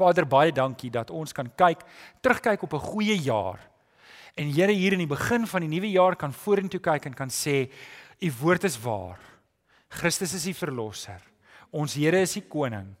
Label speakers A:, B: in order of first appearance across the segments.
A: Vader, baie dankie dat ons kan kyk, terugkyk op 'n goeie jaar. En Here, hier in die begin van die nuwe jaar kan vorentoe kyk en kan sê, u woord is waar. Christus is die verlosser. Ons Here is die koning.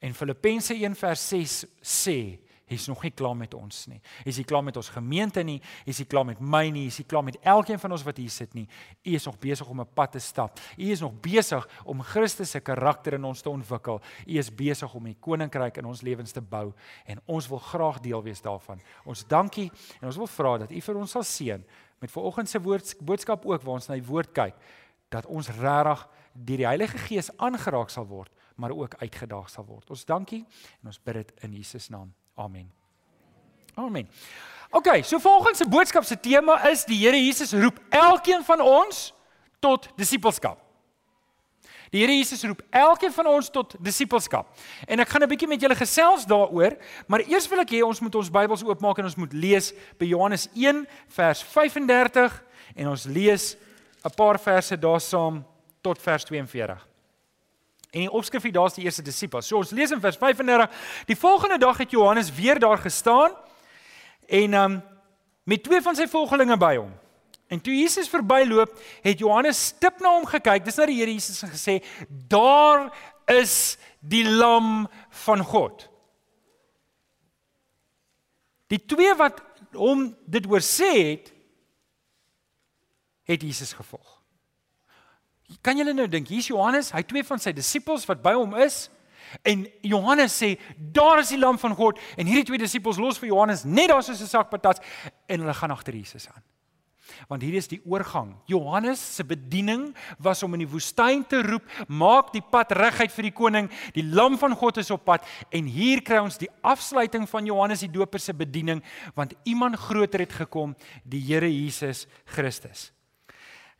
A: En Filippense 1:6 sê, hy's nog nie klaar met ons nie. Hy's nie klaar met ons gemeente nie, hy's nie klaar met my nie, hy's nie klaar met elkeen van ons wat hier sit nie. U is nog besig om 'n pad te stap. U is nog besig om Christus se karakter in ons te ontwikkel. U is besig om die koninkryk in ons lewens te bou en ons wil graag deel wees daarvan. Ons dankie en ons wil vra dat U vir ons sal seën met vanoggend se woord boodskap ook waar ons na die woord kyk dat ons regtig deur die Heilige Gees aangeraak sal word, maar ook uitgedaag sal word. Ons dankie en ons bid dit in Jesus naam. Amen. Amen. OK, so volgens se boodskap se tema is die Here Jesus roep elkeen van ons tot disippelskap. Die Here Jesus roep elkeen van ons tot disippelskap. En ek gaan 'n bietjie met julle gesels daaroor, maar eers wil ek hê ons moet ons Bybels oopmaak en ons moet lees by Johannes 1 vers 35 en ons lees 'n paar verse daar saam tot vers 42. En die opskrif hier daar's die eerste disipels. So ons lees in vers 35. Die volgende dag het Johannes weer daar gestaan en um met twee van sy volgelinge by hom. En toe Jesus verbyloop, het Johannes stip na hom gekyk. Dis na die Here Jesus en gesê: "Daar is die lam van God." Die twee wat hom dit oor sê het, het Jesus gevolg. Kan julle nou dink, hier's Johannes, hy twee van sy disippels wat by hom is. En Johannes sê, daar is die lam van God en hierdie twee disippels los vir Johannes net daar soos 'n sak patats en hulle gaan agter Jesus aan. Want hier is die oorgang. Johannes se bediening was om in die woestyn te roep, maak die pad reguit vir die koning. Die lam van God is op pad en hier kry ons die afsluiting van Johannes die Doper se bediening want iemand groter het gekom, die Here Jesus Christus.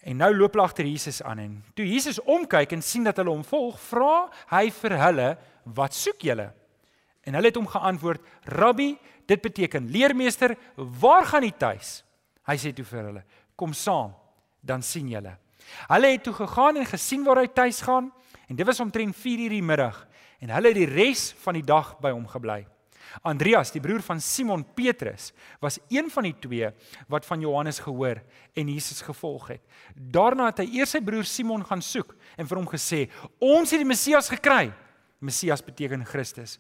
A: En nou loop hulle agter Jesus aan en toe Jesus omkyk en sien dat hulle hom volg, vra hy vir hulle, "Wat soek julle?" En hulle het hom geantwoord, "Rabbi, dit beteken leermeester, waar gaan u tuis?" Hy sê toe vir hulle, "Kom saam, dan sien julle." Hulle het toe gegaan en gesien waar hy tuis gaan en dit was omtrent 4:00 die middag en hulle het die res van die dag by hom gebly. Andreas, die broer van Simon Petrus, was een van die twee wat van Johannes gehoor en Jesus gevolg het. Daarna het hy eers sy broer Simon gaan soek en vir hom gesê: "Ons het die Messias gekry." Messias beteken Christus.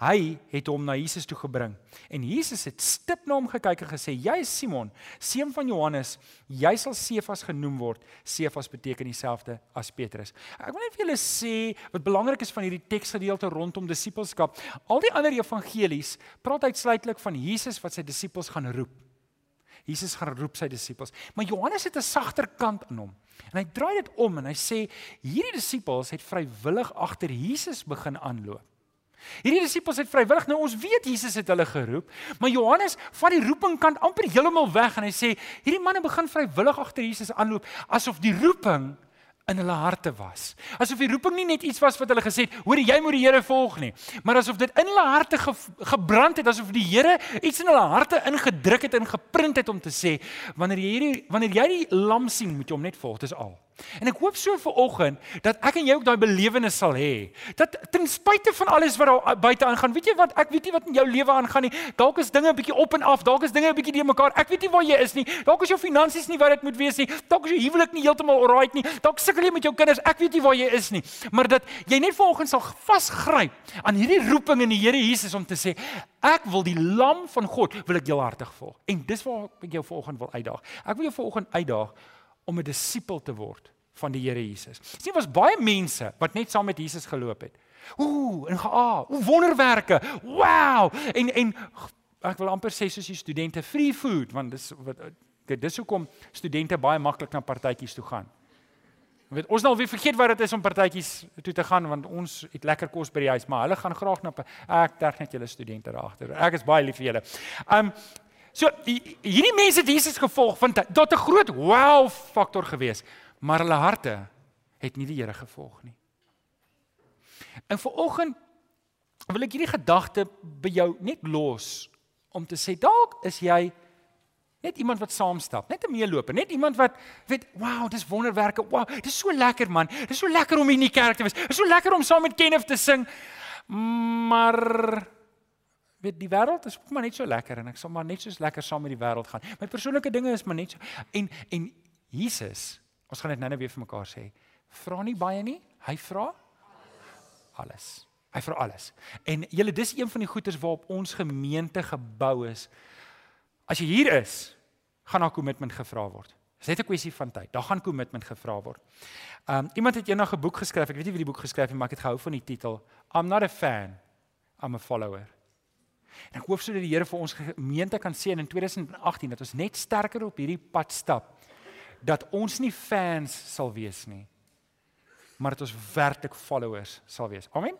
A: Hy het hom na Jesus toe gebring en Jesus het stip na hom gekyk en gesê: "Jy is Simon, seun van Johannes. Jy sal Sefas genoem word." Sefas beteken dieselfde as Petrus. Ek wil net vir julle sê wat belangrik is van hierdie teksgedeelte rondom disippelskap. Al die ander evangelies praat uitsluitlik van Jesus wat sy disippels gaan roep. Jesus gaan roep sy disippels, maar Johannes het 'n sagter kant aan hom. En hy draai dit om en hy sê hierdie disippels het vrywillig agter Jesus begin aanloop. Hierdie disippels het vrywillig nou ons weet Jesus het hulle geroep, maar Johannes vat die roeping kant amper heeltemal weg en hy sê hierdie manne begin vrywillig agter Jesus aanloop asof die roeping in hulle harte was. Asof die roeping nie net iets was wat hulle gesê het, hoor jy moet die Here volg nie, maar asof dit in hulle harte ge, gebrand het, asof die Here iets in hulle harte ingedruk het en geprint het om te sê wanneer jy hierdie wanneer jy die lam sien, moet jy hom net volg, dis al. En ek hoop so vir oggend dat ek en jy ook daai belewenis sal hê. Dat ten spyte van alles wat daar buite aangaan, weet jy wat, ek weet nie wat in jou lewe aangaan nie. Dalk is dinge 'n bietjie op en af, dalk is dinge 'n bietjie de mekaar. Ek weet nie waar jy is nie. Dalk is jou finansies nie wat dit moet wees nie. Dalk is jou huwelik nie heeltemal alright nie. Dalk sukkel jy met jou kinders. Ek weet nie waar jy is nie. Maar dat jy net vanoggend sal vasgryp aan hierdie roeping in die Here Jesus om te sê, ek wil die lam van God wil ek heelhartig volg. En dis waar ek jou vanoggend wil uitdaag. Ek wil jou vanoggend uitdaag om 'n disipel te word van die Here Jesus. Sien, was baie mense wat net saam met Jesus geloop het. Ooh, en gaa, ooh wonderwerke. Wow! En en ek wil amper sê soos die studente free food want dis wat dit dis hoekom studente baie maklik na partytjies toe gaan. Jy weet, ons nou weer vergeet wat dit is om partytjies toe te gaan want ons het lekker kos by die huis, maar hulle gaan graag na ek terg net julle studente daar agter. Ek is baie lief vir julle. Um So hierdie mense het Jesus gevolg want dit 'n groot wow faktor gewees, maar hulle harte het nie die Here gevolg nie. En vir oggend wil ek hierdie gedagte by jou net los om te sê dalk is jy net iemand wat saamstap, net 'n meeloper, net iemand wat weet, wow, dis wonderwerke. Wow, dis so lekker man. Dis so lekker om in die kerk te wees. Dis so lekker om saam met Kenneth te sing. Maar weet die wêreld is maar net so lekker en ek sal maar net soos lekker saam met die wêreld gaan. My persoonlike dinge is maar net so en en Jesus, ons gaan dit nou net weer vir mekaar sê. Vra nie baie nie, hy vra alles. Hy vra alles. En julle dis een van die goeders waarop ons gemeente gebou is. As jy hier is, gaan daar kommitment gevra word. Dis net 'n kwessie van tyd. Daar gaan kommitment gevra word. Um iemand het eendag 'n boek geskryf. Ek weet nie wie die boek geskryf het nie, maar ek het gehou van die titel. I'm not a fan. I'm a follower. En ek hoop sodat die Here vir ons gemeente kan sien in 2018 dat ons net sterker op hierdie pad stap. Dat ons nie fans sal wees nie, maar dat ons werklik followers sal wees. Amen.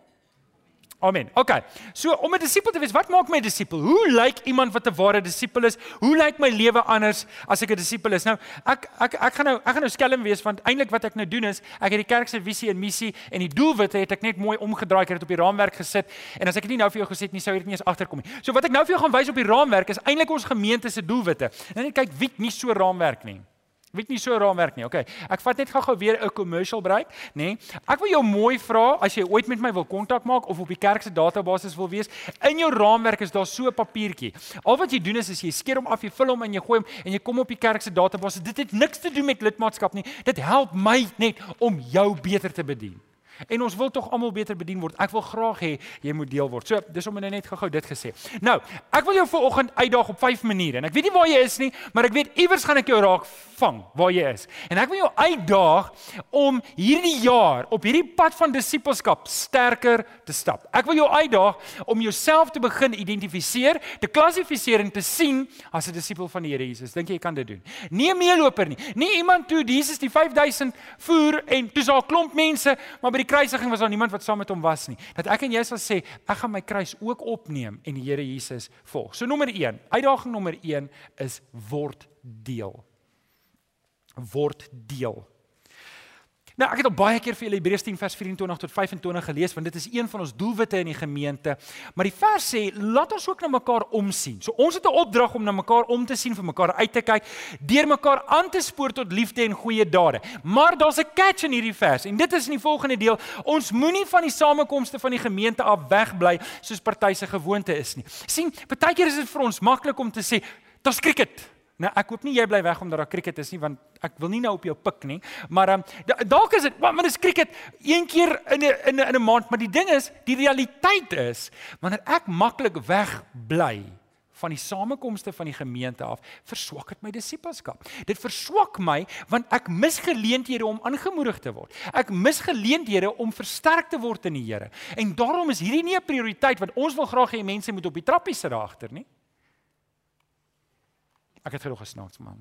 A: Amen. OK. So om 'n disipel te wees, wat maak my 'n disipel? Hoe lyk iemand wat 'n ware disipel is? Hoe lyk my lewe anders as ek 'n disipel is? Nou, ek ek ek gaan nou ek gaan nou skelm wees want eintlik wat ek nou doen is, ek het die kerk se visie en missie en die doelwitte het ek net mooi omgedraai, ek het dit op die raamwerk gesit en as ek dit nie nou vir jou gesê het nie, sou jy dit nie eens agterkom nie. So wat ek nou vir jou gaan wys op die raamwerk is eintlik ons gemeente se doelwitte. En net kyk wie nie so raamwerk nie. Weet nie so raamwerk nie. Okay. Ek vat net gou-gou weer 'n commercial break, nê? Nee. Ek wil jou mooi vra as jy ooit met my wil kontak maak of op die kerk se database wil wees. In jou raamwerk is daar so 'n papiertjie. Al wat jy doen is, is jy skeer hom af, jy vul hom en jy gooi hom en jy kom op die kerk se database. Dit het niks te doen met lidmaatskap nie. Dit help my net om jou beter te bedien. En ons wil tog almal beter bedien word. Ek wil graag hê jy moet deel word. So, dis om net gou-gou dit gesê. Nou, ek wil jou vanoggend uitdaag op vyf maniere. En ek weet nie waar jy is nie, maar ek weet iewers gaan ek jou raak vang waar jy is. En ek wil jou uitdaag om hierdie jaar op hierdie pad van disippelskap sterker te stap. Ek wil jou uitdaag om jouself te begin identifiseer, te klassifiseer en te sien as 'n disipel van die Here Jesus. Dink jy jy kan dit doen? Nie 'n meeloper nie. Nie iemand toe Jesus die 5000 voer en toe sa 'n klomp mense, maar by die kruisiging was daar niemand wat saam met hom was nie. Dat ek en jy sal sê, ek gaan my kruis ook opneem en die Here Jesus volg. So nommer 1, uitdaging nommer 1 is word deel word deel. Nou ek het al baie keer vir julle Hebreërs 10 vers 24 tot 25 gelees want dit is een van ons doelwitte in die gemeente. Maar die vers sê laat ons ook na mekaar omsien. So ons het 'n opdrag om na mekaar om te sien, vir mekaar uit te kyk, deur mekaar aan te spoor tot liefde en goeie dade. Maar daar's 'n catch in hierdie vers en dit is in die volgende deel. Ons moenie van die samekomste van die gemeente af wegbly soos party se gewoonte is nie. sien, baie keer is dit vir ons maklik om te sê, "Daar's cricket." Nou ek hoop nie jy bly weg omdat daar cricket is nie want ek wil nie nou op jou pik nie. Maar um, dalk is dit maar dis cricket een keer in 'n in 'n in 'n maand, maar die ding is, die realiteit is wanneer ek maklik weg bly van die samekomste van die gemeente af, verswak dit my disippelskap. Dit verswak my want ek mis geleenthede om aangemoedig te word. Ek mis geleenthede om versterk te word in die Here. En daarom is hierdie nie 'n prioriteit want ons wil graag hê mense moet op die trappies sit daar agter nie. Ek het genoeg gesnaaks man.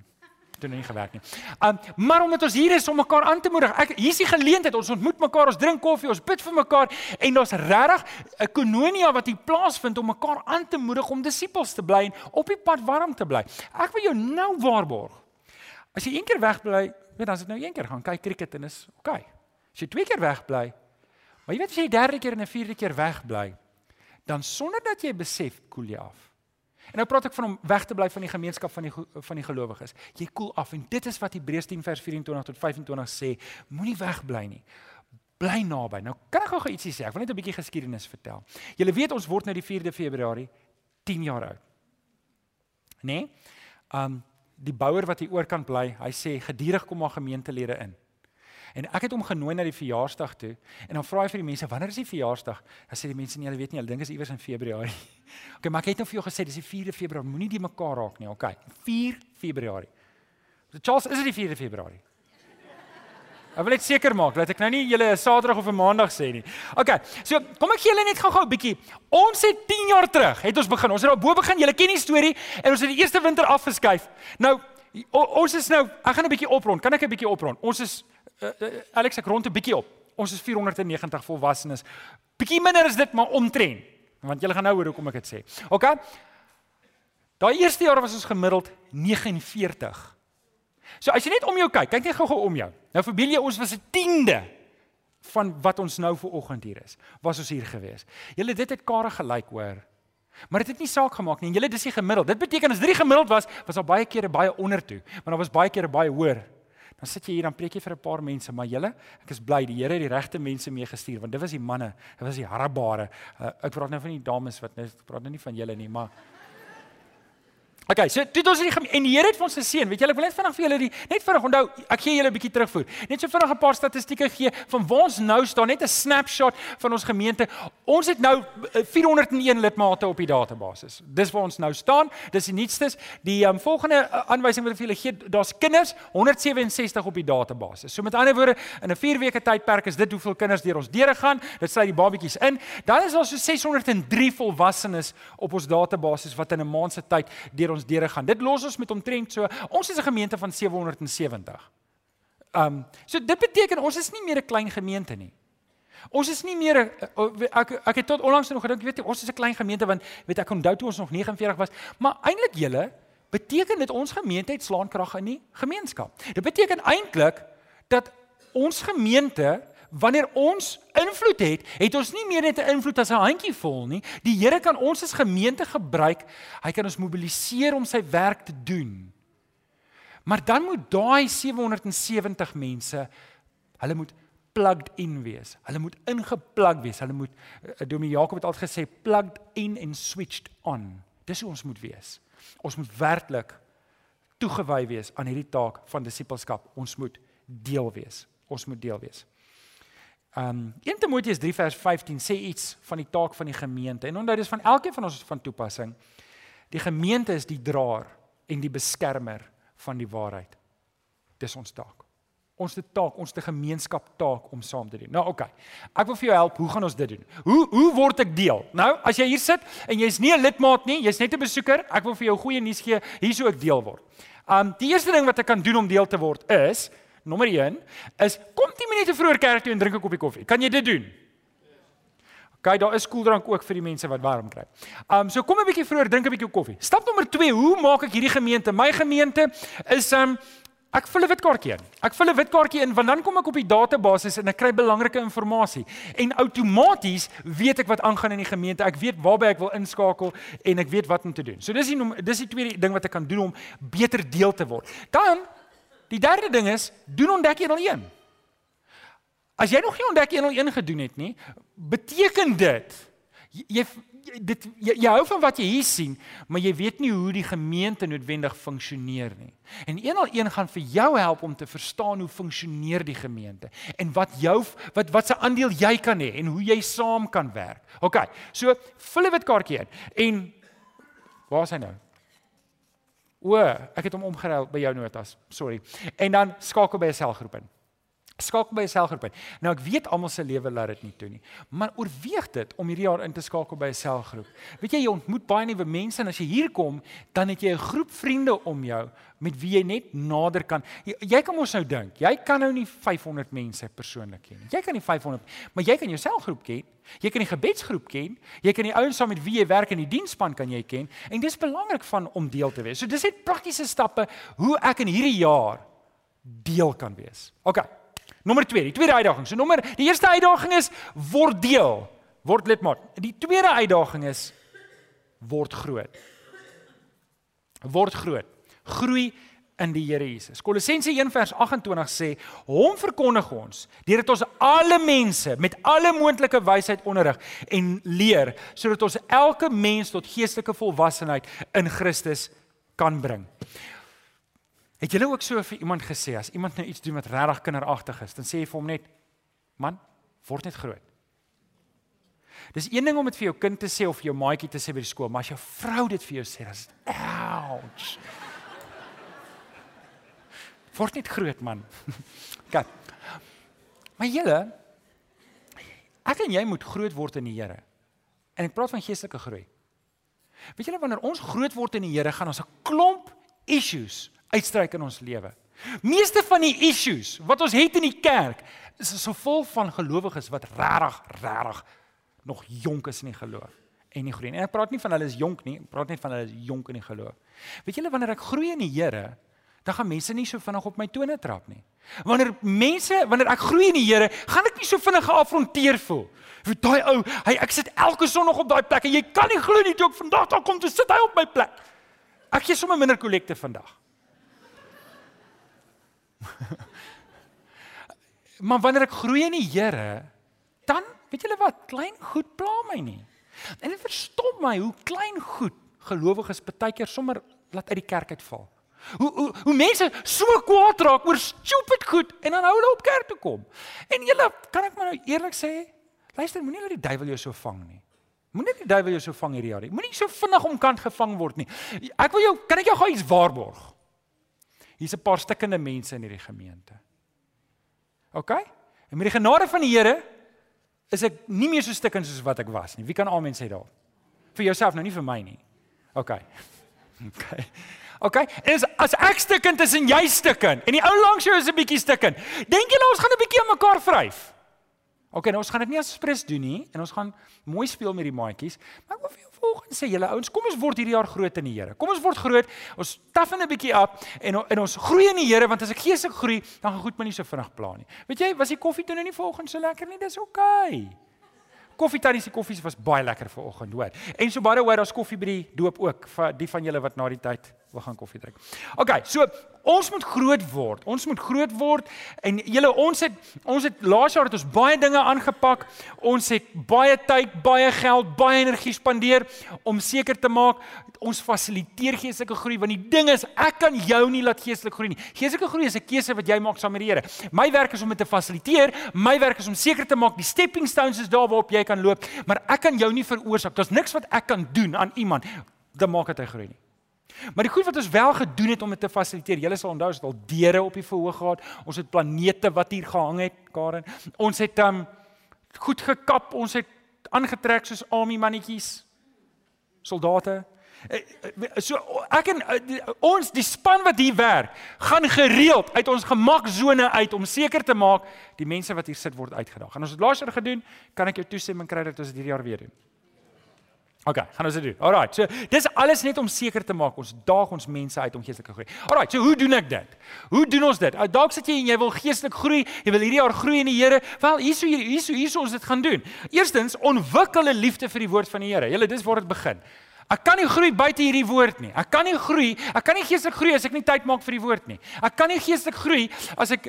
A: Dit het nie gewerk nie. Um maar omdat ons hier is om mekaar aan te moedig. Ek hier's die geleentheid. Ons ontmoet mekaar, ons drink koffie, ons bid vir mekaar en daar's regtig 'n kononia wat hier plaasvind om mekaar aan te moedig om disippels te bly en op die pad warm te bly. Ek wil jou nou waarborg. As jy een keer wegbly, weet dan as dit nou een keer gaan kyk cricket en is. Okay. As jy twee keer wegbly, maar jy weet as jy derde keer en 'n vierde keer wegbly, dan sonder dat jy besef, koel jy af. En nou praat ek van om weg te bly van die gemeenskap van die van die gelowiges. Jy koel af en dit is wat Hebreërs 10 vers 24 tot 25 sê, moenie wegbly nie. Bly naby. Nou kan ek gou ietsie sê. Ek wil net 'n bietjie geskiedenis vertel. Julle weet ons word nou die 4de Februarie 10 jaar oud. Né? Nee? Um die bouer wat hier oor kan bly, hy sê gedurig kom maar gemeentelede in. En ek het hom genooi na die verjaarsdag toe en dan vra hy vir die mense wanneer is die verjaarsdag? Dan sê die mense nee, hulle weet nie, hulle dink is iewers in Februarie. OK, maar ek het nou vir jou gesê dis die 4de Februarie, moenie die mekaar raak nie. OK, 4 Februarie. So Charles, is dit die 4de Februarie? Ek wil net seker maak dat ek nou nie julle 'n Saterdag of 'n Maandag sê nie. OK. So, kom ek gee julle net gou-gou 'n bietjie. Ons het 10 jaar terug het ons begin. Ons het daar bo begin. Julle ken die storie en ons het die eerste winter afgeskuif. Nou, ons is nou, ek gaan 'n bietjie oprond. Kan ek 'n bietjie oprond? Ons is Alex ek rond 'n bietjie op. Ons is 490 volwassenes. Bietjie minder is dit maar omtrent. Want julle gaan nou hoor hoekom ek dit sê. OK. Daai eerste jaar was ons gemiddeld 49. So as jy net om jou kyk, kyk net gou-gou om jou. Nou verbeel jy ons was 'n tiende van wat ons nou vir oggend hier is. Was ons hier gewees. Julle dit het kare gelyk hoor. Maar dit het nie saak gemaak nie. Julle dis die gemiddeld. Dit beteken as drie gemiddeld was, was daar baie kere baie onder toe, maar daar was baie kere baie hoër Dan sit jy hier dan preek jy vir 'n paar mense, maar julle, ek is bly die Here het die regte mense meegestuur want dit was die manne, dit was die harrebare. Uh, ek praat nou van die dames wat nou praat nou nie van julle nie, maar Okay, so dit ons die en die Here het ons geseën. Weet julle, ek wil net vinnig vir julle die net vinnig onthou, ek gee julle 'n bietjie terugvoer. Net so vinnig 'n paar statistieke gee van waar ons nou staan, net 'n snapshot van ons gemeente. Ons het nou 401 eh, lidmate op die database. Dis waar ons nou staan. Dis die nuutstes. Die um, volgende uh, aanwysing wat ek vir julle gee, daar's kinders 167 op die database. So met ander woorde, in 'n 4 weke tydperk is dit hoeveel kinders deur ons deure gaan. Dit sluit die babetjies in. Dan is daar so 603 volwassenes op ons database wat in 'n maand se tyd deur ons deure gaan. Dit los ons met omtrent so ons is 'n gemeente van 770. Um so dit beteken ons is nie meer 'n klein gemeente nie. Ons is nie meer ek ek het tot onlangs nog gedink, weet jy, ons is 'n klein gemeente want weet ek onthou toe ons nog 49 was, maar eintlik julle beteken dit ons gemeente het slaankrag in die gemeenskap. Dit beteken eintlik dat ons gemeente wanneer ons invloed het, het ons nie meer net 'n invloed as 'n handjie vol nie. Die Here kan ons as gemeente gebruik. Hy kan ons mobiliseer om sy werk te doen. Maar dan moet daai 770 mense hulle moet plugged in wees. Hulle moet ingeplug wees. Hulle moet uh, Dominee Jakob het altyd gesê plugged in and switched on. Dis hoe ons moet wees. Ons moet werklik toegewy wees aan hierdie taak van disippelskap. Ons moet deel wees. Ons moet deel wees. Um 1 Timoteus 3 vers 15 sê iets van die taak van die gemeente. En onthou dis van elkeen van ons van toepassing. Die gemeente is die draer en die beskermer van die waarheid. Dis ons taak. Ons te taak, ons te gemeenskap taak om saam te doen. Nou oké. Okay. Ek wil vir jou help. Hoe gaan ons dit doen? Hoe hoe word ek deel? Nou, as jy hier sit en jy's nie 'n lidmaat nie, jy's net 'n besoeker, ek wil vir jou goeie nuus gee, hierso ek deel word. Um die eerste ding wat ek kan doen om deel te word is Nommer 1 is kom 10 minute vroeër kerk toe en drink 'n koppie koffie. Kan jy dit doen? OK, daar is koeldrank ook vir die mense wat warm kry. Um so kom 'n bietjie vroeër, drink 'n bietjie koffie. Stap nommer 2, hoe maak ek hierdie gemeente? My gemeente is um ek vul 'n wit kaartjie in. Ek vul 'n wit kaartjie in want dan kom ek op die database en ek kry belangrike inligting en outomaties weet ek wat aangaan in die gemeente. Ek weet waarby ek wil inskakel en ek weet wat om te doen. So dis die dis die tweede ding wat ek kan doen om beter deel te word. Dan Die derde ding is, doen ontdek 101. As jy nog nie ontdek 101 gedoen het nie, beteken dit jy dit jy, jy hou van wat jy hier sien, maar jy weet nie hoe die gemeente noodwendig funksioneer nie. En 101 gaan vir jou help om te verstaan hoe funksioneer die gemeente en wat jou wat wat se aandeel jy kan hê en hoe jy saam kan werk. OK. So, vul 'n wit kaartjie in en waar is hy nou? O, ek het hom omgeruil by jou notas. Sorry. En dan skakel by 'n selgroep in. Skakel by 'n selgroep in. Nou ek weet almal se lewe laat dit nie toe nie, maar oorweeg dit om hierdie jaar in te skakel by 'n selgroep. Weet jy jy ontmoet baie nuwe mense en as jy hier kom, dan het jy 'n groep vriende om jou met wie jy net nader kan. Jy, jy kan mos nou dink, jy kan nou nie 500 mense persoonlik ken nie. Jy kan nie 500, maar jy kan jou selgroep ken. Jy kan die gebedsgroep ken, jy kan die ouens saam met wie jy werk in die diensspan kan jy ken en dis belangrik van om deel te wees. So dis net praktiese stappe hoe ek in hierdie jaar deel kan wees. OK. Nommer 2, die tweede uitdaging. So nommer, die eerste uitdaging is word deel, word lidmaat. Die tweede uitdaging is word groot. Word groot. Groei in die Here Jesus. Kolossense 1 vers 28 sê, hom verkondig ons deurdat ons alle mense met alle moontlike wysheid onderrig en leer sodat ons elke mens tot geestelike volwassenheid in Christus kan bring. Het julle ook so vir iemand gesê as iemand nou iets doen wat regtig kinderagtig is, dan sê jy vir hom net man, word net groot. Dis een ding om dit vir jou kind te sê of jou maatjie te sê by die skool, maar as jou vrou dit vir jou sê, dan is dit ouch word net groot man. Kyk. Maar julle ek en jy moet groot word in die Here. En ek praat van geestelike groei. Weet julle wanneer ons groot word in die Here, gaan ons 'n klomp issues uitstryk in ons lewe. Meeste van die issues wat ons het in die kerk is so vol van gelowiges wat regtig regtig nog jonk is in die geloof en nie groei nie. En ek praat nie van hulle is jonk nie, ek praat net van hulle is jonk in die geloof. Weet julle wanneer ek groei in die Here, dan gaan mense nie so vinnig op my tone trap nie. Wanneer mense, wanneer ek groei in die Here, gaan ek nie so vinnig geafronteer voel. Vir daai ou, hy ek sit elke sonogg op daai plek en jy kan nie glo nie toe ek vandag daar kom te sit hy op my plek. Ek gee sommer minder kollekte vandag. Maar wanneer ek groei in die Here, dan weet julle wat, klein goed pla my nie. En dit verstom my hoe klein goed gelowiges baie keer sommer laat uit die kerk uitval. Hoe hoe hoe mense so kwaad raak oor stupid goed en dan hou hulle op kerk toe kom. En julle, kan ek maar nou eerlik sê, luister, moenie dat die duiwel jou so vang nie. Moenie die duiwel jou so vang hierdie jaar nie. Moenie so vinnig omkant gevang word nie. Ek wil jou, kan ek jou gou iets waarborg? Hier's 'n paar stikkende mense in hierdie gemeente. OK? En met die genade van die Here is ek nie meer so stikkend soos wat ek was nie. Wie kan almal sê daar? Vir jouself nou nie vir my nie. OK. OK. OK. En as, ek stikkend is en jy stikkend en die ou langs jou is 'n bietjie stikkend, dink nou ons gaan 'n bietjie aan mekaar vryf? OK, nou ons gaan dit nie as spres doen nie en ons gaan mooi speel met die maatjies, maar ek wil vir jou volgens sê julle ouens, kom ons word hierdie jaar groot in die Here. Kom ons word groot. Ons taffen 'n bietjie op en en ons groei in die Here want as ek geestelik groei, dan gaan goed my nie so vinnig pla nie. Weet jy, was die koffie toe nou nie volgens so lekker nie? Dis OK. Koffie tannie se koffies was baie lekker vanoggend, hoor. En so baie hoor, daar's koffie by die doop ook vir die van julle wat na die tyd wil gaan koffie drink. OK, so ons moet groot word. Ons moet groot word en julle ons het ons het laas jaar het ons baie dinge aangepak. Ons het baie tyd, baie geld, baie energie spandeer om seker te maak ons fasiliteer geestelike groei want die ding is ek kan jou nie laat geestelik groei nie. Geestelike groei is 'n keuse wat jy maak saam met die Here. My werk is om dit te fasiliteer. My werk is om seker te maak die stepping stones is daar waarop jy kan loop, maar ek kan jou nie veroorsaak. Daar's niks wat ek kan doen aan iemand dat maak dit hy groei nie. Maar die goed wat ons wel gedoen het om dit te fasiliteer, julle sal onthou, ons het al deure op die verhoog gehad. Ons het planete wat hier gehang het, Karen. Ons het um goed gekap, ons het aangetrek soos army mannetjies. Soldate. Eh, eh, so ek en eh, ons die span wat hier werk, gaan gereeld uit ons gemaksone uit om seker te maak die mense wat hier sit word uitgedaag. En ons het laas jaar gedoen, kan ek jou toestemming kry dat ons dit hierdie jaar weer doen? OK, gaan ons dit doen. Alraai. So dis alles net om seker te maak ons daag ons mense uit om geestelik te groei. Alraai. So hoe doen ek dit? Hoe doen ons dit? Dalk sit jy en jy wil geestelik groei, jy wil hierdie jaar groei in die Here. Wel, hierso hier hierso hierso ons dit gaan doen. Eerstens, ontwikkel 'n liefde vir die woord van die Here. Julle, dis waar dit begin. Ek kan nie groei buite hierdie woord nie. Ek kan nie groei, ek kan nie geestelik groei as ek nie tyd maak vir die woord nie. Ek kan nie geestelik groei as ek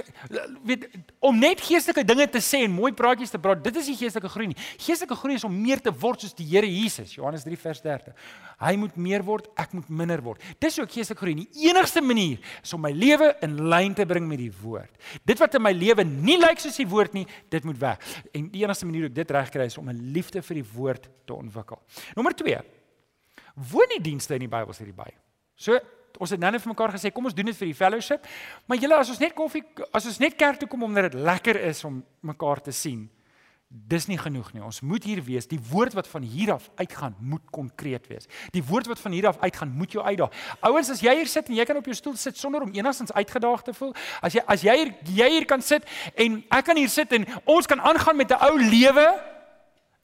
A: weet om net geestelike dinge te sê en mooi praatjies te praat. Dit is nie geestelike groei nie. Geestelike groei is om meer te word soos die Here Jesus. Johannes 3 vers 30. Hy moet meer word, ek moet minder word. Dis hoe ek geestelik groei. Die enigste manier is om my lewe in lyn te bring met die woord. Dit wat in my lewe nie lyk soos die woord nie, dit moet weg. En die enigste manier hoe ek dit regkry is om 'n liefde vir die woord te ontwikkel. Nommer 2 woon nie dienste in die Bybel sê by. So ons het nou net vir mekaar gesê kom ons doen dit vir die fellowship. Maar julle as ons net koffie as ons net kerk toe kom omdat dit lekker is om mekaar te sien. Dis nie genoeg nie. Ons moet hier wees. Die woord wat van hier af uitgaan moet konkreet wees. Die woord wat van hier af uitgaan moet jou uitdaag. Ouens, as jy hier sit en jy kan op jou stoel sit sonder om enigstens uitgedaag te voel, as jy as jy hier jy hier kan sit en ek kan hier sit en ons kan aangaan met 'n ou lewe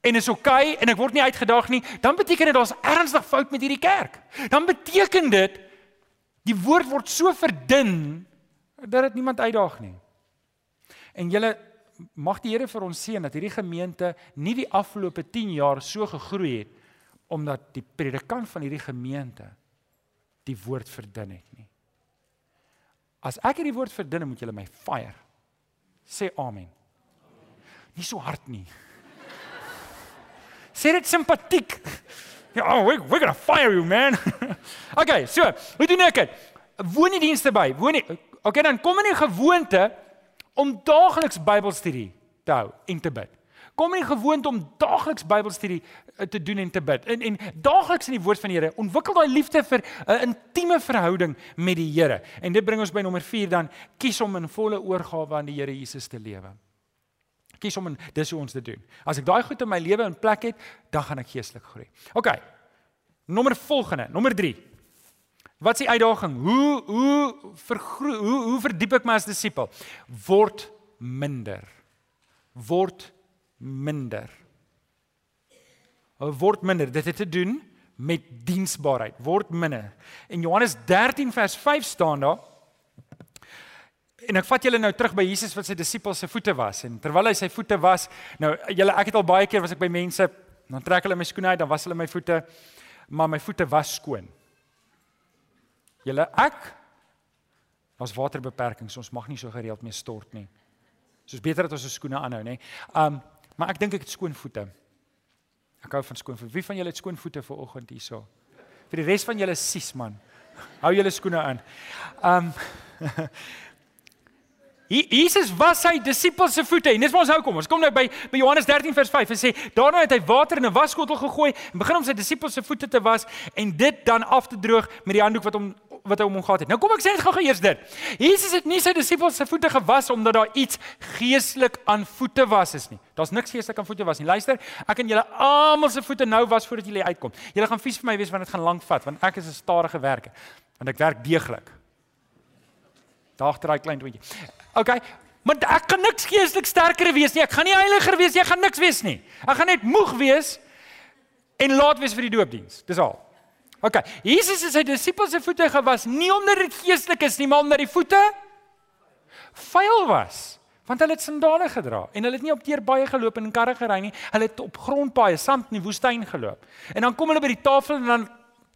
A: en is oké okay, en ek word nie uitgedaag nie, dan beteken dit daar's ernstig fout met hierdie kerk. Dan beteken dit die woord word so verdun dat dit niemand uitdaag nie. En julle mag die Here vir ons seën dat hierdie gemeente nie die afgelope 10 jaar so gegroei het omdat die predikant van hierdie gemeente die woord verdun het nie. As ek hierdie woord verdun, moet julle my fire. Sê amen. Nie so hard nie. Sê dit simpatiek. Ja, oh, we we're going to fire you, man. okay, so, hoe doen ek dit? Woon nie dienste by. Woon nie. Okay, dan kom in die gewoonte om daagliks Bybelstudie te hou en te bid. Kom in die gewoonte om daagliks Bybelstudie eh, te doen en te bid. En en daagliks in die woord van die Here, ontwikkel daai liefde vir 'n intieme verhouding met die Here. En dit bring ons by nommer 4 dan kies om in volle oorgawe aan die Here Jesus te lewe kies om en dis hoe ons dit doen. As ek daai goed in my lewe in plek het, dan gaan ek geestelik groei. OK. Nommer volgende, nommer 3. Wat is die uitdaging? Hoe hoe vergroei hoe hoe verdiep ek my as disipel? Word minder. Word minder. Word minder. Dit het te doen met diensbaarheid. Word minder. In Johannes 13 vers 5 staan daar En ek vat julle nou terug by Jesus wat sy disippels se voete was en terwyl hy sy voete was, nou julle ek het al baie keer was ek by mense, dan trek hulle my skoene uit, dan was hulle my voete, maar my voete was skoon. Julle ek was waterbeperkings, ons mag nie so gereeld mee stort nie. Soos beter dat ons ons skoene aanhou, nê. Um maar ek dink ek het skoon voete. Ek hou van skoon voete. Wie van julle het skoon voete vir oggend hierso? Vir die res van julle sies man. Hou julle skoene aan. Um Jesus was sy disippels se voete en dis waar ons nou kom. Ons kom nou by by Johannes 13 vers 5 en sê daarna het hy water in 'n wasskottel gegooi en begin om sy disippels se voete te was en dit dan af te droog met die handdoek wat hom wat hy om hom gehad het. Nou kom ek sê net gou-gou eers dit. Jesus het nie sy disippels se voete gewas omdat daar iets geestelik aan voete was is nie. Daar's niks geestelik aan voete was nie. Luister, ek en julle almal se voete nou was voordat julle uitkom. Julle gaan vies vir my wees want dit gaan lank vat want ek is 'n stadige werker. Want ek werk deeglik. Daar agter daai klein toetjie. OK. Maar ek kan niks geestelik sterker wees nie. Ek gaan nie heiliger wees nie. Ek gaan niks wees nie. Ek gaan net moeg wees en laat wees vir die doopdiens. Dis al. OK. Jesus het sy disippels se voete gewas nie omdat dit geestelik is nie, maar omdat die voete vuil was. Want hulle het sandale gedra en hulle het nie op teer baie geloop en in karre gery nie. Hulle het op grondpaaie, sand in die woestyn geloop. En dan kom hulle by die tafel en dan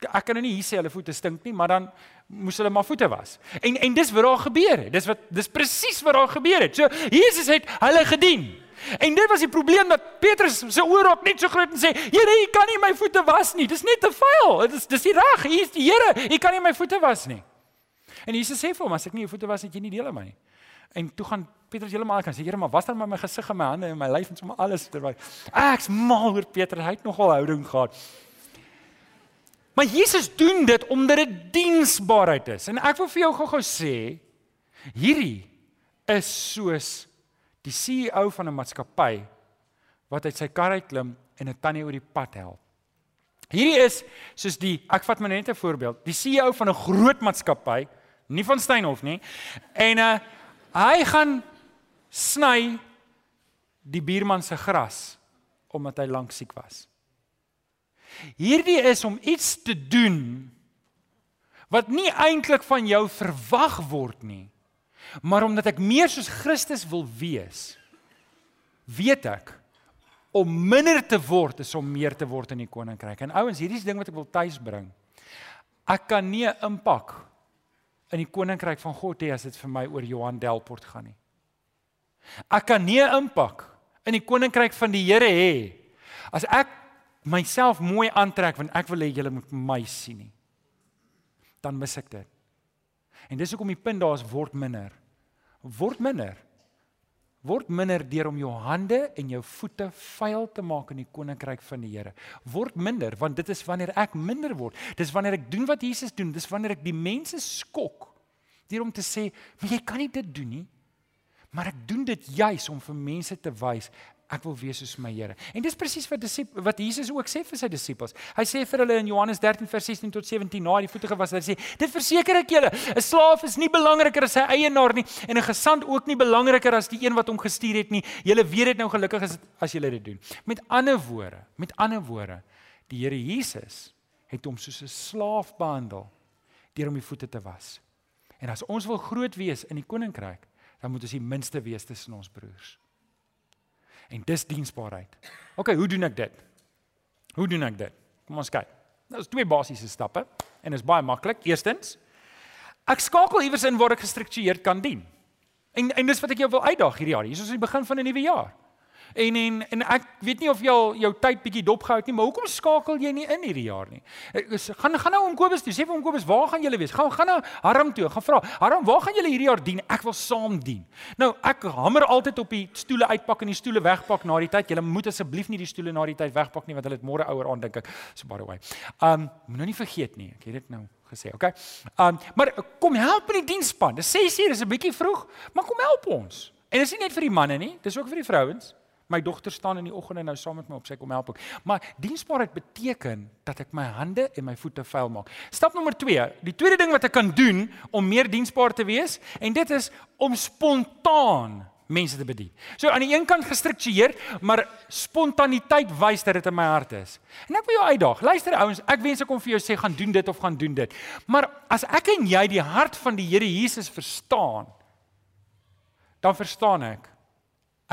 A: ek kan nou nie hier sê hulle voete stink nie, maar dan moes hulle maar voete was. En en dis wat daar gebeur het. Dis wat dis presies wat daar gebeur het. So Jesus het hulle gedien. En dit was die probleem dat Petrus se oor op net so groot en sê: "Here, u kan nie my voete was nie. Dis net te vuil. Dit is dis nie reg. U is die Here. U kan nie my voete was nie." En Jesus sê vir hom: "As ek nie jou voete was het jy nie deel aan my nie." En toe gaan Petrus heeltemal kan sê: "Here, maar was dan met my gesig en my hande en my lyf en sommer alles terwyl ek's mal oor Petrus. Hy het nogal houding gehad." Maar Jesus doen dit omdat dit diensbaarheid is. En ek wil vir jou gou-gou sê, hierdie is soos die CEO van 'n maatskappy wat uit sy kar uit klim en 'n tannie oor die pad help. Hierdie is soos die ek vat maar net 'n voorbeeld, die CEO van 'n groot maatskappy, nie van Steynhof nie. En uh hy gaan sny die buurman se gras omdat hy lank siek was. Hierdie is om iets te doen wat nie eintlik van jou verwag word nie. Maar omdat ek meer soos Christus wil wees, weet ek om minder te word is om meer te word in die koninkryk. En ouens, hierdie is ding wat ek wil tuis bring. Ek kan nie 'n impak in die koninkryk van God hê as dit vir my oor Johan Delport gaan nie. Ek kan nie 'n impak in die koninkryk van die Here hê as ek myself mooi aantrek want ek wil hê julle moet my sien nie. Dan mis ek dit. En dis hoekom die punt daar is word minder. Word minder. Word minder deur om jou hande en jou voete vuil te maak in die koninkryk van die Here. Word minder want dit is wanneer ek minder word. Dis wanneer ek doen wat Jesus doen. Dis wanneer ek die mense skok deur om te sê, "Maar jy kan nie dit doen nie." Maar ek doen dit juis om vir mense te wys ek wil wees soos my Here. En dis presies wat wat Jesus ook sê vir sy disippels. Hy sê vir hulle in Johannes 13 vers 16 tot 17 na die voete gewas, hy sê: "Dit verseker ek julle, 'n slaaf is nie belangriker as sy eienaar nie en 'n gesant ook nie belangriker as die een wat hom gestuur het nie. Julle weet dit nou gelukkig as as julle dit doen." Met ander woorde, met ander woorde, die Here Jesus het hom soos 'n slaaf behandel deur hom die voete te was. En as ons wil groot wees in die koninkryk, dan moet ons die minste wees tussen ons broers. En dis diensbaarheid. OK, hoe doen ek dit? Hoe doen ek dit? Kom ons kyk. Nou is twee basiese stappe en is baie maklik. Eerstens, ek skakel iewers in waar ek gestruktureerd kan dien. En en dis wat ek jou wil uitdaag hierdie jaar. Hier is ons aan die begin van 'n nuwe jaar. En en en ek weet nie of jy al jou tyd bietjie dopgehou het nie, maar hoekom skakel jy nie in hierdie jaar nie? Ek gaan gaan nou om Kobus toe. Sê vir hom Kobus, waar gaan julle wees? Gaan gaan nou Harm toe. Gaan vra. Harm, waar gaan julle hierdie jaar dien? Ek wil saam dien. Nou, ek hamer altyd op die stoele uitpak en die stoele wegpak na die tyd. Julle moet asseblief nie die stoele na die tyd wegpak nie want hulle het môre ouer aan dink ek. So by the way. Um, moet nou nie vergeet nie. Ek het dit nou gesê, okay? Um, maar kom help met die diensspan. Dis 6 uur, is 'n bietjie vroeg, maar kom help ons. En dit is nie net vir die manne nie, dis ook vir die vrouens. My dogter staan in die oggende nou saam met my op sy kom help ook. Maar diensbaarheid beteken dat ek my hande en my voete vuil maak. Stap nommer 2, die tweede ding wat ek kan doen om meer diensbaar te wees en dit is om spontaan mense te bedien. So aan die een kant gestruktureer, maar spontaniteit wys dat dit in my hart is. En ek wil jou uitdaag. Luister ouens, ek wens ek kon vir jou sê gaan doen dit of gaan doen dit. Maar as ek en jy die hart van die Here Jesus verstaan, dan verstaan ek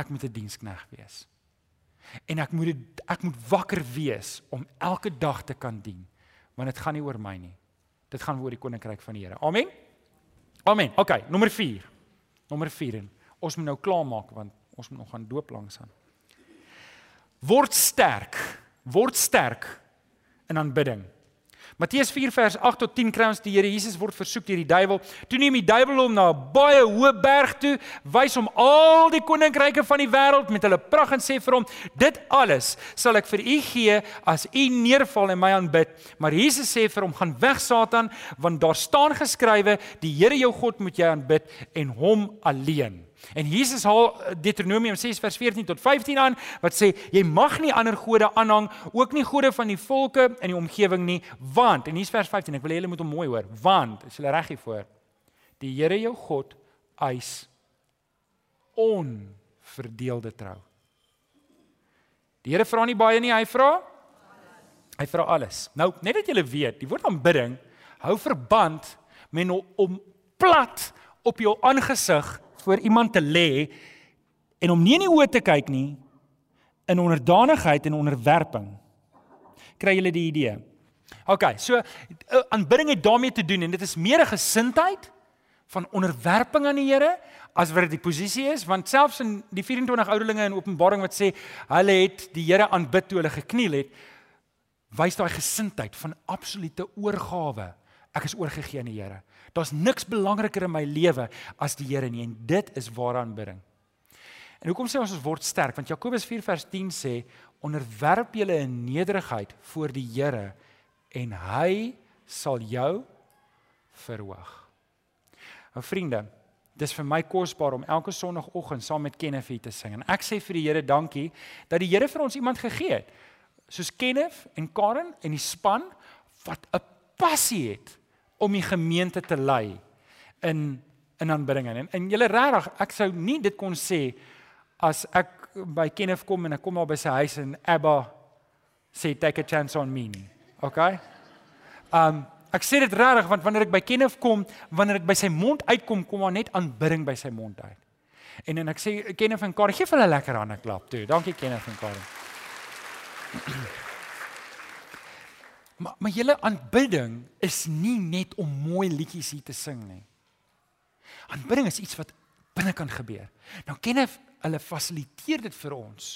A: ek moet 'n dienskneg wees. En ek moet dit ek moet wakker wees om elke dag te kan dien. Want dit gaan nie oor my nie. Dit gaan oor die koninkryk van die Here. Amen. Amen. OK, nommer 4. Nommer 4. Ons moet nou klaarmaak want ons moet nog gaan doop langs aan. Word sterk. Word sterk in aanbidding. Matteus 4 vers 8 tot 10 kry ons die Here Jesus word versoek deur die duiwel. Toe neem die duiwel hom na 'n baie hoë berg toe, wys hom al die koninkryke van die wêreld met hulle pragt en sê vir hom: "Dit alles sal ek vir u gee as u neerval en my aanbid." Maar Jesus sê vir hom: "Gaan weg Satan, want daar staan geskrywe: Die Here jou God moet jy aanbid en hom alleen." En Jesus haal eh, Deuteronomium 6 vers 14 tot 15 aan wat sê jy mag nie ander gode aanhang, ook nie gode van die volke in die omgewing nie, want en hier's vers 15, ek wil hê julle moet hom mooi hoor, want as julle reg hier voor, die Here jou God eis onverdeelde trou. Die Here vra nie baie nie, hy vra hy vra alles. Nou, net dat julle weet, die woord aanbidding hou verband met om plat op jou aangesig voor iemand te lê en om nie in die oë te kyk nie in onderdanigheid en onderwerping. Kry julle die idee? OK, so eh, aanbidding het daarmee te doen en dit is meer 'n gesindheid van onderwerping aan die Here as wat dit die posisie is want selfs in die 24 ouderlinge in Openbaring wat sê hulle het die Here aanbid toe hulle gekniel het wys daai gesindheid van absolute oorgawe ek is oorgegee aan die Here Daar's niks belangriker in my lewe as die Here nie en dit is waaraan aanbidding. En hoekom sê ons ons word sterk? Want Jakobus 4 vers 10 sê onderwerp julle in nederigheid voor die Here en hy sal jou verhoog. Nou vriende, dis vir my kosbaar om elke sonoggend saam met Kenneth hier te sing en ek sê vir die Here dankie dat die Here vir ons iemand gegee het soos Kenneth en Karen en die span wat 'n passie het om die gemeente te lei in in aanbidding en en julle regtig ek sou nie dit kon sê as ek by Kenneth kom en ek kom daar by sy huis en Abba sê take a chance on me nie. Okay? Um ek sê dit regtig want wanneer ek by Kenneth kom, wanneer ek by sy mond uitkom, kom daar net aanbidding by sy mond uit. En en ek sê Kenneth en Karin, gee vir hulle lekker hande klap toe. Dankie Kenneth en Karin. Maar maar julle aanbidding is nie net om mooi liedjies hier te sing nie. Aanbidding is iets wat binne kan gebeur. Nou ken ek hulle fasiliteer dit vir ons.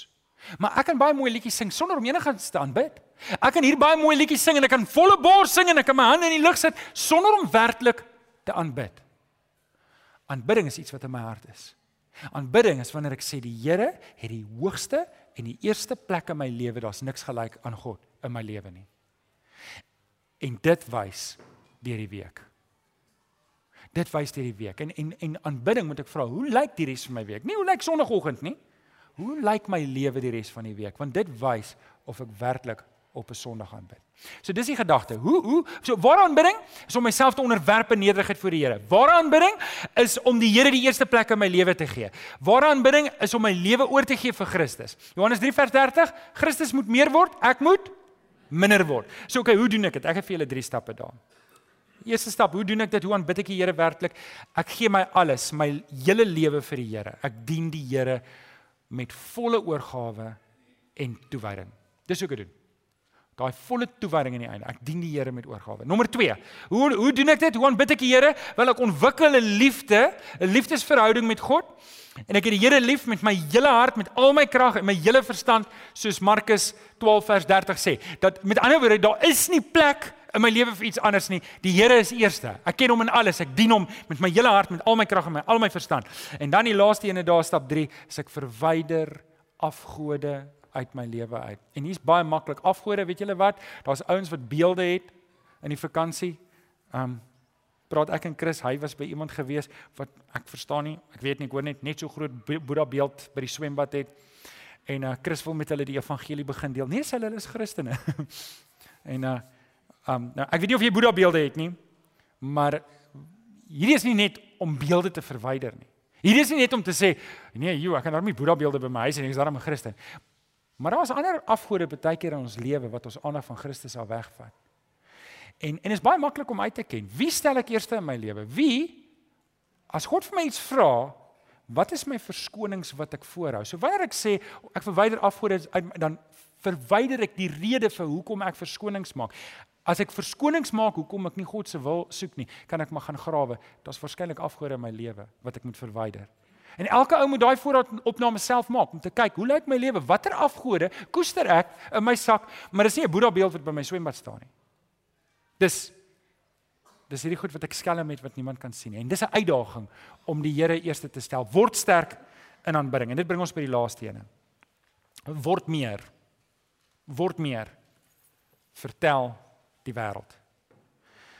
A: Maar ek kan baie mooi liedjies sing sonder om enigiets te aanbid. Ek kan hier baie mooi liedjies sing en ek kan volle bors sing en ek kan my hande in die lug sit sonder om werklik te aanbid. Aanbidding is iets wat in my hart is. Aanbidding is wanneer ek sê die Here het die hoogste en die eerste plek in my lewe. Daar's niks gelyk aan God in my lewe nie. En dit wys deur die week. Dit wys deur die week. En en en aanbidding moet ek vra, hoe lyk die res van my week? Nie hoe lyk sonoggend nie. Hoe lyk my lewe die res van die week? Want dit wys of ek werklik op 'n Sondag aanbid. So dis die gedagte. Hoe hoe so waar aanbidding is om myself te onderwerp in nederigheid voor die Here. Waar aanbidding is om die Here die eerste plek in my lewe te gee. Waar aanbidding is om my lewe oor te gee vir Christus. Johannes 3 vers 30, Christus moet meer word, ek moet minder word. So okay, hoe doen ek dit? Ek gee vir julle drie stappe daar. Eerste stap, hoe doen ek dit? Hoe aanbid ek die Here werklik? Ek gee my alles, my hele lewe vir die Here. Ek dien die Here met volle oorgawe en toewyding. Dis hoe ek dit doen. Daai volle toewyding aan die einde. Ek dien die Here met oorgawe. Nommer 2. Hoe hoe doen ek dit? Hoe aanbid ek die Here? Wel ek ontwikkel 'n liefde, 'n liefdesverhouding met God. En ek het die Here lief met my hele hart, met al my krag en my hele verstand, soos Markus 12 vers 30 sê. Dat met ander woorde, daar is nie plek in my lewe vir iets anders nie. Die Here is eerste. Ek ken hom in alles. Ek dien hom met my hele hart, met al my krag en my al my verstand. En dan die laaste ene daar stap 3, is ek verwyder afgode uit my lewe uit. En hier's baie maklik. Afgode, weet julle wat? Daar's ouens wat beelde het in die vakansie. Um praat ek en Chris, hy was by iemand gewees wat ek verstaan nie, ek weet nie, ek hoor net net so groot Boeddha beeld by die swembad het. En uh Chris wil met hulle die evangelie begin deel. Nee, hulle is Christene. en uh um nou ek weet nie of jy Boeddha beelde het nie, maar hierdie is nie net om beelde te verwyder nie. Hierdie is nie net om te sê nee, jy, ek kan daarmee Boeddha beelde by my huis en ek is daarom 'n Christen. Maar daar was ander afgode baie keer in ons lewe wat ons aandag van Christus af wegvat. En en is baie maklik om uit te ken. Wie stel ek eerste in my lewe? Wie as God vir my iets vra, wat is my verskonings wat ek voorhou? So wanneer ek sê ek verwyder afgode dan verwyder ek die rede vir hoekom ek verskonings maak. As ek verskonings maak hoekom ek nie God se wil soek nie, kan ek maar gaan grawe. Daar's waarskynlik afgode in my lewe wat ek moet verwyder. En elke ou moet daai voorraadopname self maak om te kyk, hoe lyk my lewe? Watter afgode koester ek in my sak? Maar dis nie 'n Boeddha beeld wat by my swembad staan nie. Dis dis hierdie goed wat ek skelm met wat niemand kan sien nie. En dis 'n uitdaging om die Here eerste te stel. Word sterk in aanbidding. En dit bring ons by die laaste ene. Word meer. Word meer. Vertel die wêreld.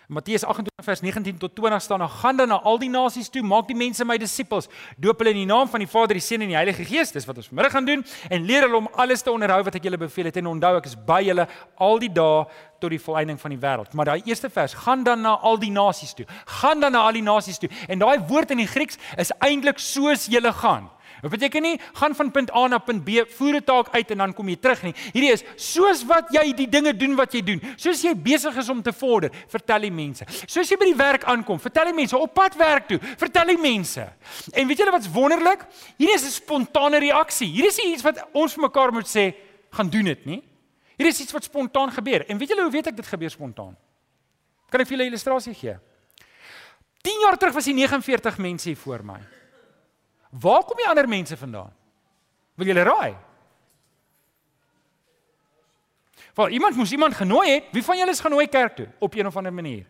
A: Matteus 28 vers 19 tot 20 staan: "Nou gaan dan na al die nasies toe, maak die mense my disippels, doop hulle in die naam van die Vader, die Seun en die Heilige Gees." Dis wat ons vanmiddag gaan doen en leer hulle om alles te onderhou wat ek julle beveel het en onthou ek is by julle al die dae tot die volëinding van die wêreld. Maar daai eerste vers, gaan dan na al die nasies toe. Gaan dan na al die nasies toe. En daai woord in die Grieks is eintlik soos julle gaan. Dit beteken nie gaan van punt A na punt B, voer 'n taak uit en dan kom jy terug nie. Hierdie is soos wat jy die dinge doen wat jy doen. Soos jy besig is om te vorder, vertel die mense. Soos jy by die werk aankom, vertel die mense op pad werk toe, vertel die mense. En weet julle wat's wonderlik? Hierdie is 'n spontane reaksie. Hierdie is iets wat ons vir mekaar moet sê, gaan doen dit, nie? Hierdie is iets wat spontaan gebeur. En weet julle hoe weet ek dit gebeur spontaan? Kan ek vir julle 'n illustrasie gee? 10 jaar terug was hier 49 mense hier voor my. Waar kom die ander mense vandaan? Wil julle raai? Want iemand moes iemand genooi het. Wie van julle is genooi kerk toe op een of ander manier?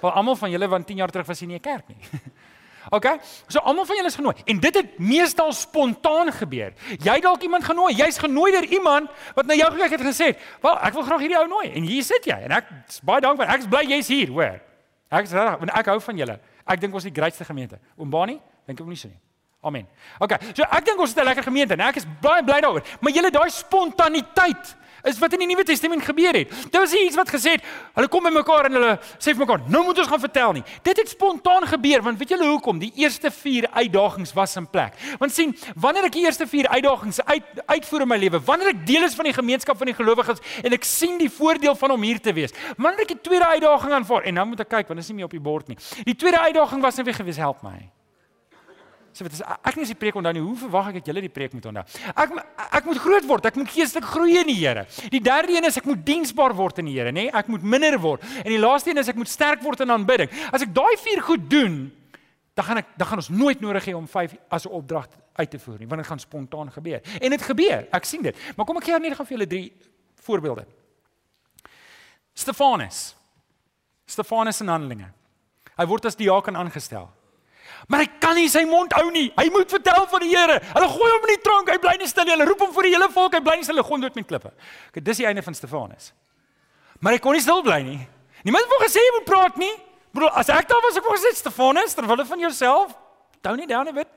A: Want almal van julle want 10 jaar terug was nie 'n kerk nie. OK? So almal van julle is genooi en dit het meestal spontaan gebeur. Jy dalk iemand genooi. Jy's genooi deur iemand wat na jou gekyk het en gesê, "Wel, ek wil graag hierdie ou nooi." En hier sit jy en ek is baie dankbaar. Ek is bly jy's hier, hoor. Ek is reg, want ek hou van julle. Ek dink ons is die grootste gemeente. Oom Bani, dink ek nie so nie. Amen. OK. So ek dink ons het 'n lekker gemeente en ek is baie bly daaroor. Maar julle daai spontaniteit is wat in die Nuwe Testament gebeur het. Dit was iets wat gesê het, hulle kom by mekaar en hulle sê vir mekaar, "Nou moet ons gaan vertel nie." Dit het spontaan gebeur want weet julle hoekom? Die eerste 4 uitdagings was in plek. Want sien, wanneer ek die eerste 4 uitdagings uit uitvoer in my lewe, wanneer ek deel is van die gemeenskap van die gelowiges en ek sien die voordeel van om hier te wees. Wanneer ek die tweede uitdaging aanvaar en nou moet ek kyk want dit is nie meer op die bord nie. Die tweede uitdaging was net weer gewees help my. So wat is ek nie as die preek onthou nie. Hoe verwag ek dat julle die preek moet onthou? Ek ek moet groot word. Ek moet geestelik groei in die Here. Die derde een is ek moet diensbaar word in die Here, nê? Nee? Ek moet minder word. En die laaste een is ek moet sterk word in aanbidding. As ek daai vier goed doen, dan gaan ek dan gaan ons nooit nodig hê om vyf as 'n opdrag uit te voer nie, want dit gaan spontaan gebeur. En dit gebeur. Ek sien dit. Maar kom ek gee net gou vir julle drie voorbeelde. Stefanus. Stefanus in Handelinge. Hy word as diaken aangestel. Maar hy kan nie sy mond hou nie. Hy moet vertel van die Here. Hulle gooi hom in die tronk. Hy bly nie stil nie. Hulle roep hom vir die hele volk. Hy bly nie stil. Hulle gooi hom dood met klippe. Okay, dis die einde van Stefanus. Maar hy kon nie stil bly nie. Niemand het hom gesê jy moet praat nie. Bro, as ek daar was ek wou gesê Stefanus, terwyl hulle van jouself. Don't nie down a bit.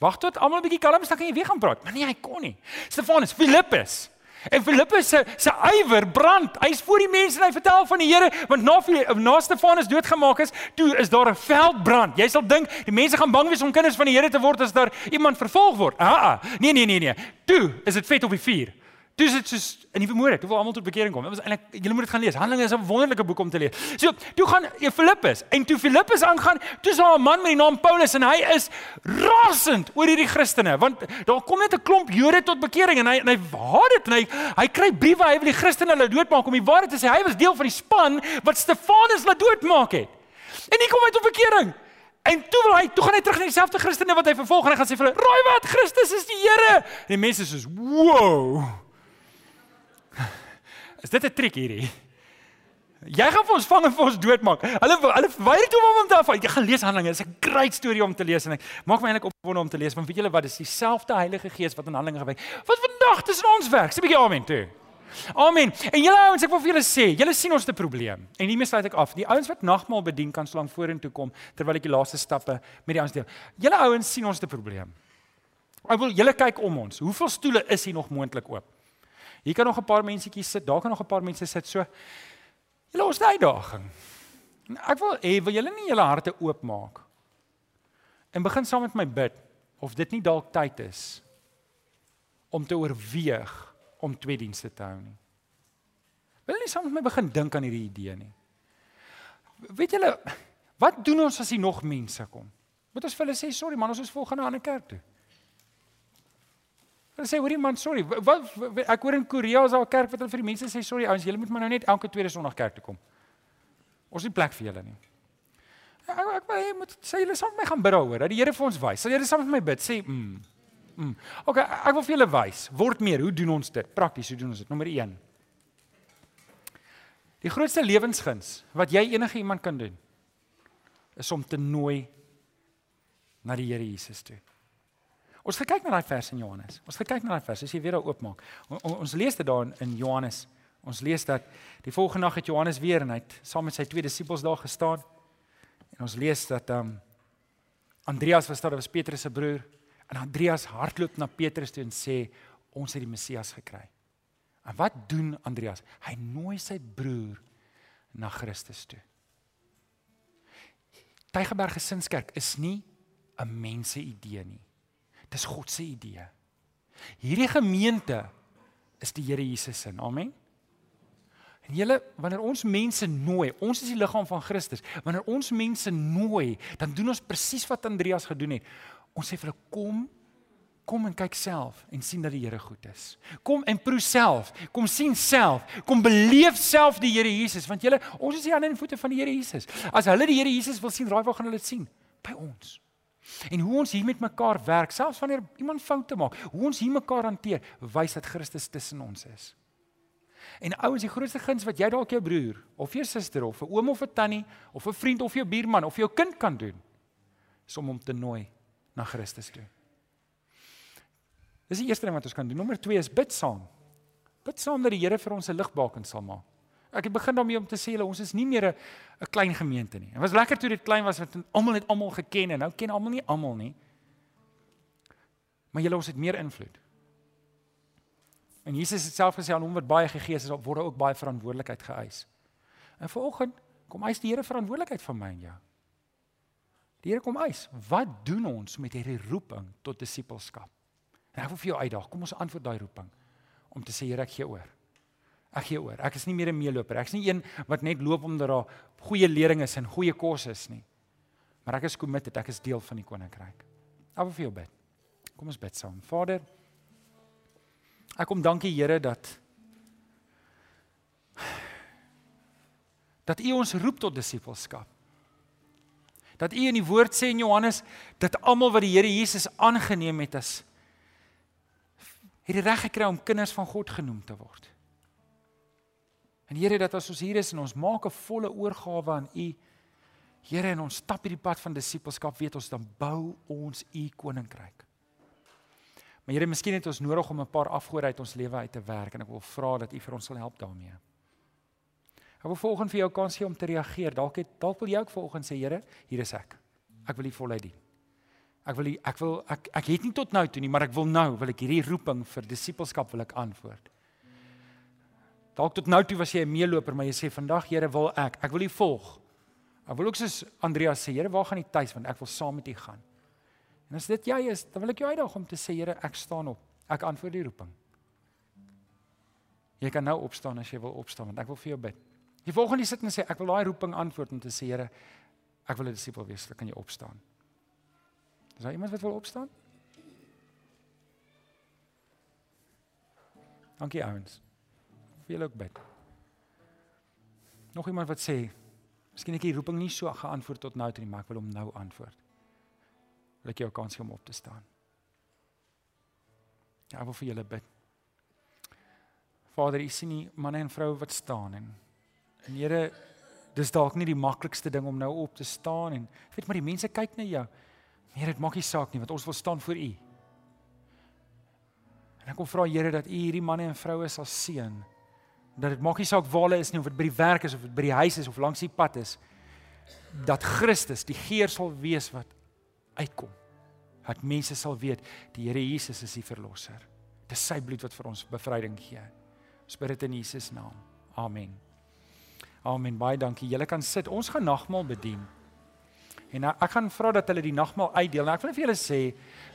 A: Wag tot almal 'n bietjie kalm is dan kan jy weer gaan praat. Maar nee, hy kon nie. Stefanus, Filippus. En Filippus se se ywer brand. Hy's voor die mense en hy vertel van die Here, want na na Stefanus doodgemaak is, toe is daar 'n veldbrand. Jy sal dink die mense gaan bang wees om kinders van die Here te word as daar iemand vervolg word. Ah, ah. nee nee nee nee. Toe is dit vet op die vuur. Dis dit soos in die vermoede, toe wil almal tot bekering kom. Dit was eintlik julle moet dit gaan lees. Handelinge is 'n wonderlike boek om te lees. So, toe gaan Filippus en toe Filippus aangaan, toe is daar 'n man met die naam Paulus en hy is rasend oor hierdie Christene want daar kom net 'n klomp Jode tot bekering en hy en hy haat dit en hy hy kry briewe hy wil die Christene hulle doodmaak om die waarheid te sê. Hy was deel van die span wat Stefanus laat doodmaak het. En hier kom hy tot bekering. En toe wil hy, toe gaan hy terug na dieselfde Christene wat hy vervolg en hy gaan sê vir hulle, "Raai wat? Christus is die Here." En die mense sê, "Wow." Is dit 'n triek hierdie? Jy gaan vir ons vang en vir ons doodmaak. Hulle hulle weier toe om hom te af. Jy gaan lees Handelinge. Dit is 'n great storie om te lees en ek maak my eintlik opgewonde om te lees want weet julle wat dis dieselfde Heilige Gees wat in Handelinge gewerk. Wat vandag tussen ons werk. Sê 'n bietjie amen toe. Amen. En julle ouens, ek wil vir julle sê, julle sien ons te probleem. En hiermee sluit ek af. Die ouens wat nagmaal bedien kan slank vorentoe kom terwyl ek die laaste stappe met die ouens deel. Julle ouens sien ons te probleem. Ek wil julle kyk om ons. Hoeveel stoele is hier nog moontlik oop? Hier kan nog 'n paar mensetjies sit, daar kan nog 'n paar mense sit. So julle ons uitdaging. Ek wil hê wil julle nie julle harte oopmaak en begin saam met my bid of dit nie dalk tyd is om te oorweeg om twee dienste te hou nie. Wil nie saam met my begin dink aan hierdie idee nie? Weet julle wat doen ons as hier nog mense kom? Moet ons vir hulle sê sorry man, ons is volgende aan 'n kerk toe. Hulle sê hoorie man, sorry. Wat ek hoor in Korea is daar 'n kerk wat hulle vir die mense sê sorry ouens, julle moet maar nou net elke tweede Sondag kerk toe kom. Ons het plek vir julle nie. Ek ek wil hê moet sê julle saam met my gaan bid daaroor dat die Here vir ons wys. Sal julle saam met my bid? Sê mm. Mm. Okay, ek wil vir julle wys. Word meer. Hoe doen ons dit? Prakties, hoe doen ons dit? Nommer 1. Die grootste lewensguns wat jy enige iemand kan doen is om te nooi na die Here Jesus toe. Ons gaan kyk na daai vers in Johannes. Ons gaan kyk na daai vers as jy weer daar oopmaak. Ons lees dit daar in Johannes. Ons lees dat die volgende nag het Johannes weer en hy het saam met sy twee disippels daar gestaan. En ons lees dat ehm um, Andreas was daar, was Petrus se broer. En Andreas hardloop na Petrus toe en sê ons het die Messias gekry. En wat doen Andreas? Hy nooi sy broer na Christus toe. Tygerberg Gesinskerk is nie 'n mense idee nie. Dis God se idee. Hierdie gemeente is die Here Jesus se. Amen. En julle, wanneer ons mense nooi, ons is die liggaam van Christus. Wanneer ons mense nooi, dan doen ons presies wat Andreas gedoen het. Ons sê vir hulle kom kom en kyk self en sien dat die Here goed is. Kom en proe self, kom sien self, kom beleef self die Here Jesus want julle ons is die hande en voete van die Here Jesus. As hulle die Here Jesus wil sien, raai waar gaan hulle dit sien? By ons. En hoe ons hier met mekaar werk, selfs wanneer iemand foute maak, hoe ons hier mekaar hanteer, wys dat Christus tussen ons is. En ouens, die grootste guns wat jy dalk jou broer of jou suster of 'n oom of 'n tannie of 'n vriend of jou buurman of jou kind kan doen, is om hom te nooi na Christus toe. Dis die eerste ding wat ons kan doen. Nommer 2 is bid saam. Bid saam dat die Here vir ons 'n ligbaken sal maak. Ek het begin daarmee om te sê ons is nie meer 'n 'n klein gemeente nie. Dit was lekker toe dit klein was want almal het almal geken en nou ken almal nie almal nie. Maar julle ons het meer invloed. En Jesus het self gesê aan hom wat baie gegee is, word ook baie verantwoordelikheid geëis. En vanoggend kom eis die Here verantwoordelikheid van my en jou. Die Here kom eis, wat doen ons met hierdie roeping tot disippelskap? En ek wil vir jou uitdaag, kom ons antwoord daai roeping om te sê Here, ek gee oor. Ek gee oor. Ek is nie meer 'n meeloper. Ek is nie een wat net loop omdat daar goeie lering is en goeie kos is nie. Maar ek is committed, ek is deel van die koninkryk. Ek wil vir jou bid. Kom ons bid saam. Vader, ek kom dankie Here dat dat U ons roep tot disippelskap. Dat U in die woord sê in Johannes dat almal wat die Here Jesus aangeneem het as het die reg gekry om kinders van God genoem te word. En Here dat as ons hier is en ons maak 'n volle oorgawe aan U, Here en ons stap hierdie pad van disippelskap, weet ons dan bou ons U koninkryk. Maar Here, miskien het ons nodig om 'n paar afgode uit ons lewe uit te werk en ek wil vra dat U vir ons sal help daarmee. Ek wil volgens vir jou kans gee om te reageer. Dalk het dalk wil jy ook volgens sê, Here, hier is ek. Ek wil U voluit dien. Ek wil ek wil ek ek het nie tot nou toe nie, maar ek wil nou wil ek hierdie roeping vir disippelskap wil ek antwoord. Dalk tot nou toe was jy 'n meeloper, maar jy sê vandag Here wil ek, ek wil U volg. Ek wil ook soos Andreas sê, Here, waar gaan U tuis want ek wil saam met U gaan. En as dit jy is, dan wil ek jou uitdaag om te sê, Here, ek staan op. Ek antwoord die roeping. Jy kan nou opstaan as jy wil opstaan want ek wil vir jou bid. Jy volgende sit en sê ek wil daai roeping antwoord om te sê, Here, ek wil 'n disipel wees, dan kan jy opstaan. Is daar iemand wat wil opstaan? Dankie ouens. Vir julle ook bid. Nog iemand wat sê, miskien ek die roeping nie so geantwoord tot nou toe nie, maar ek wil hom nou antwoord. Wil ek jou kans gee om op te staan? Ja, ek wil vir julle bid. Vader, U sien nie manne en vroue wat staan en en Here, dis dalk nie die maklikste ding om nou op te staan en weet maar die mense kyk na jou. Here, dit maak nie saak nie want ons wil staan voor U. En ek kom vra Here dat U hierdie manne en vroue sal seën. Dat dit maak nie saak waar hulle is nie of dit by die werk is of dit by die huis is of langs die pad is. Dat Christus die geer sal wees wat uitkom. Dat mense sal weet die Here Jesus is die verlosser. Dis sy bloed wat vir ons bevryding gee. Ons bid dit in Jesus naam. Amen. Amen. Baie dankie. Julle kan sit. Ons gaan nagmaal bedien. En nou, ek gaan vra dat hulle die nagmaal uitdeel. Nou ek wil vir julle sê,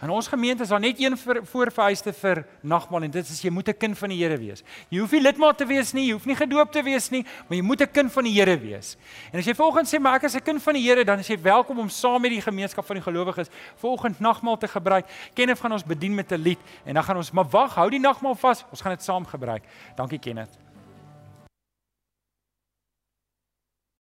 A: in ons gemeente is daar net een vir, voorvereiste vir nagmaal en dit is jy moet 'n kind van die Here wees. Jy hoef nie lidmaat te wees nie, jy hoef nie gedoop te wees nie, maar jy moet 'n kind van die Here wees. En as jy volgens sê maar ek is 'n kind van die Here, dan is jy welkom om saam met die gemeenskap van die gelowiges volgende nagmaal te gebruik. Kenneth gaan ons bedien met 'n lied en dan gaan ons maar wag, hou die nagmaal vas. Ons gaan dit saam gebruik. Dankie Kenneth.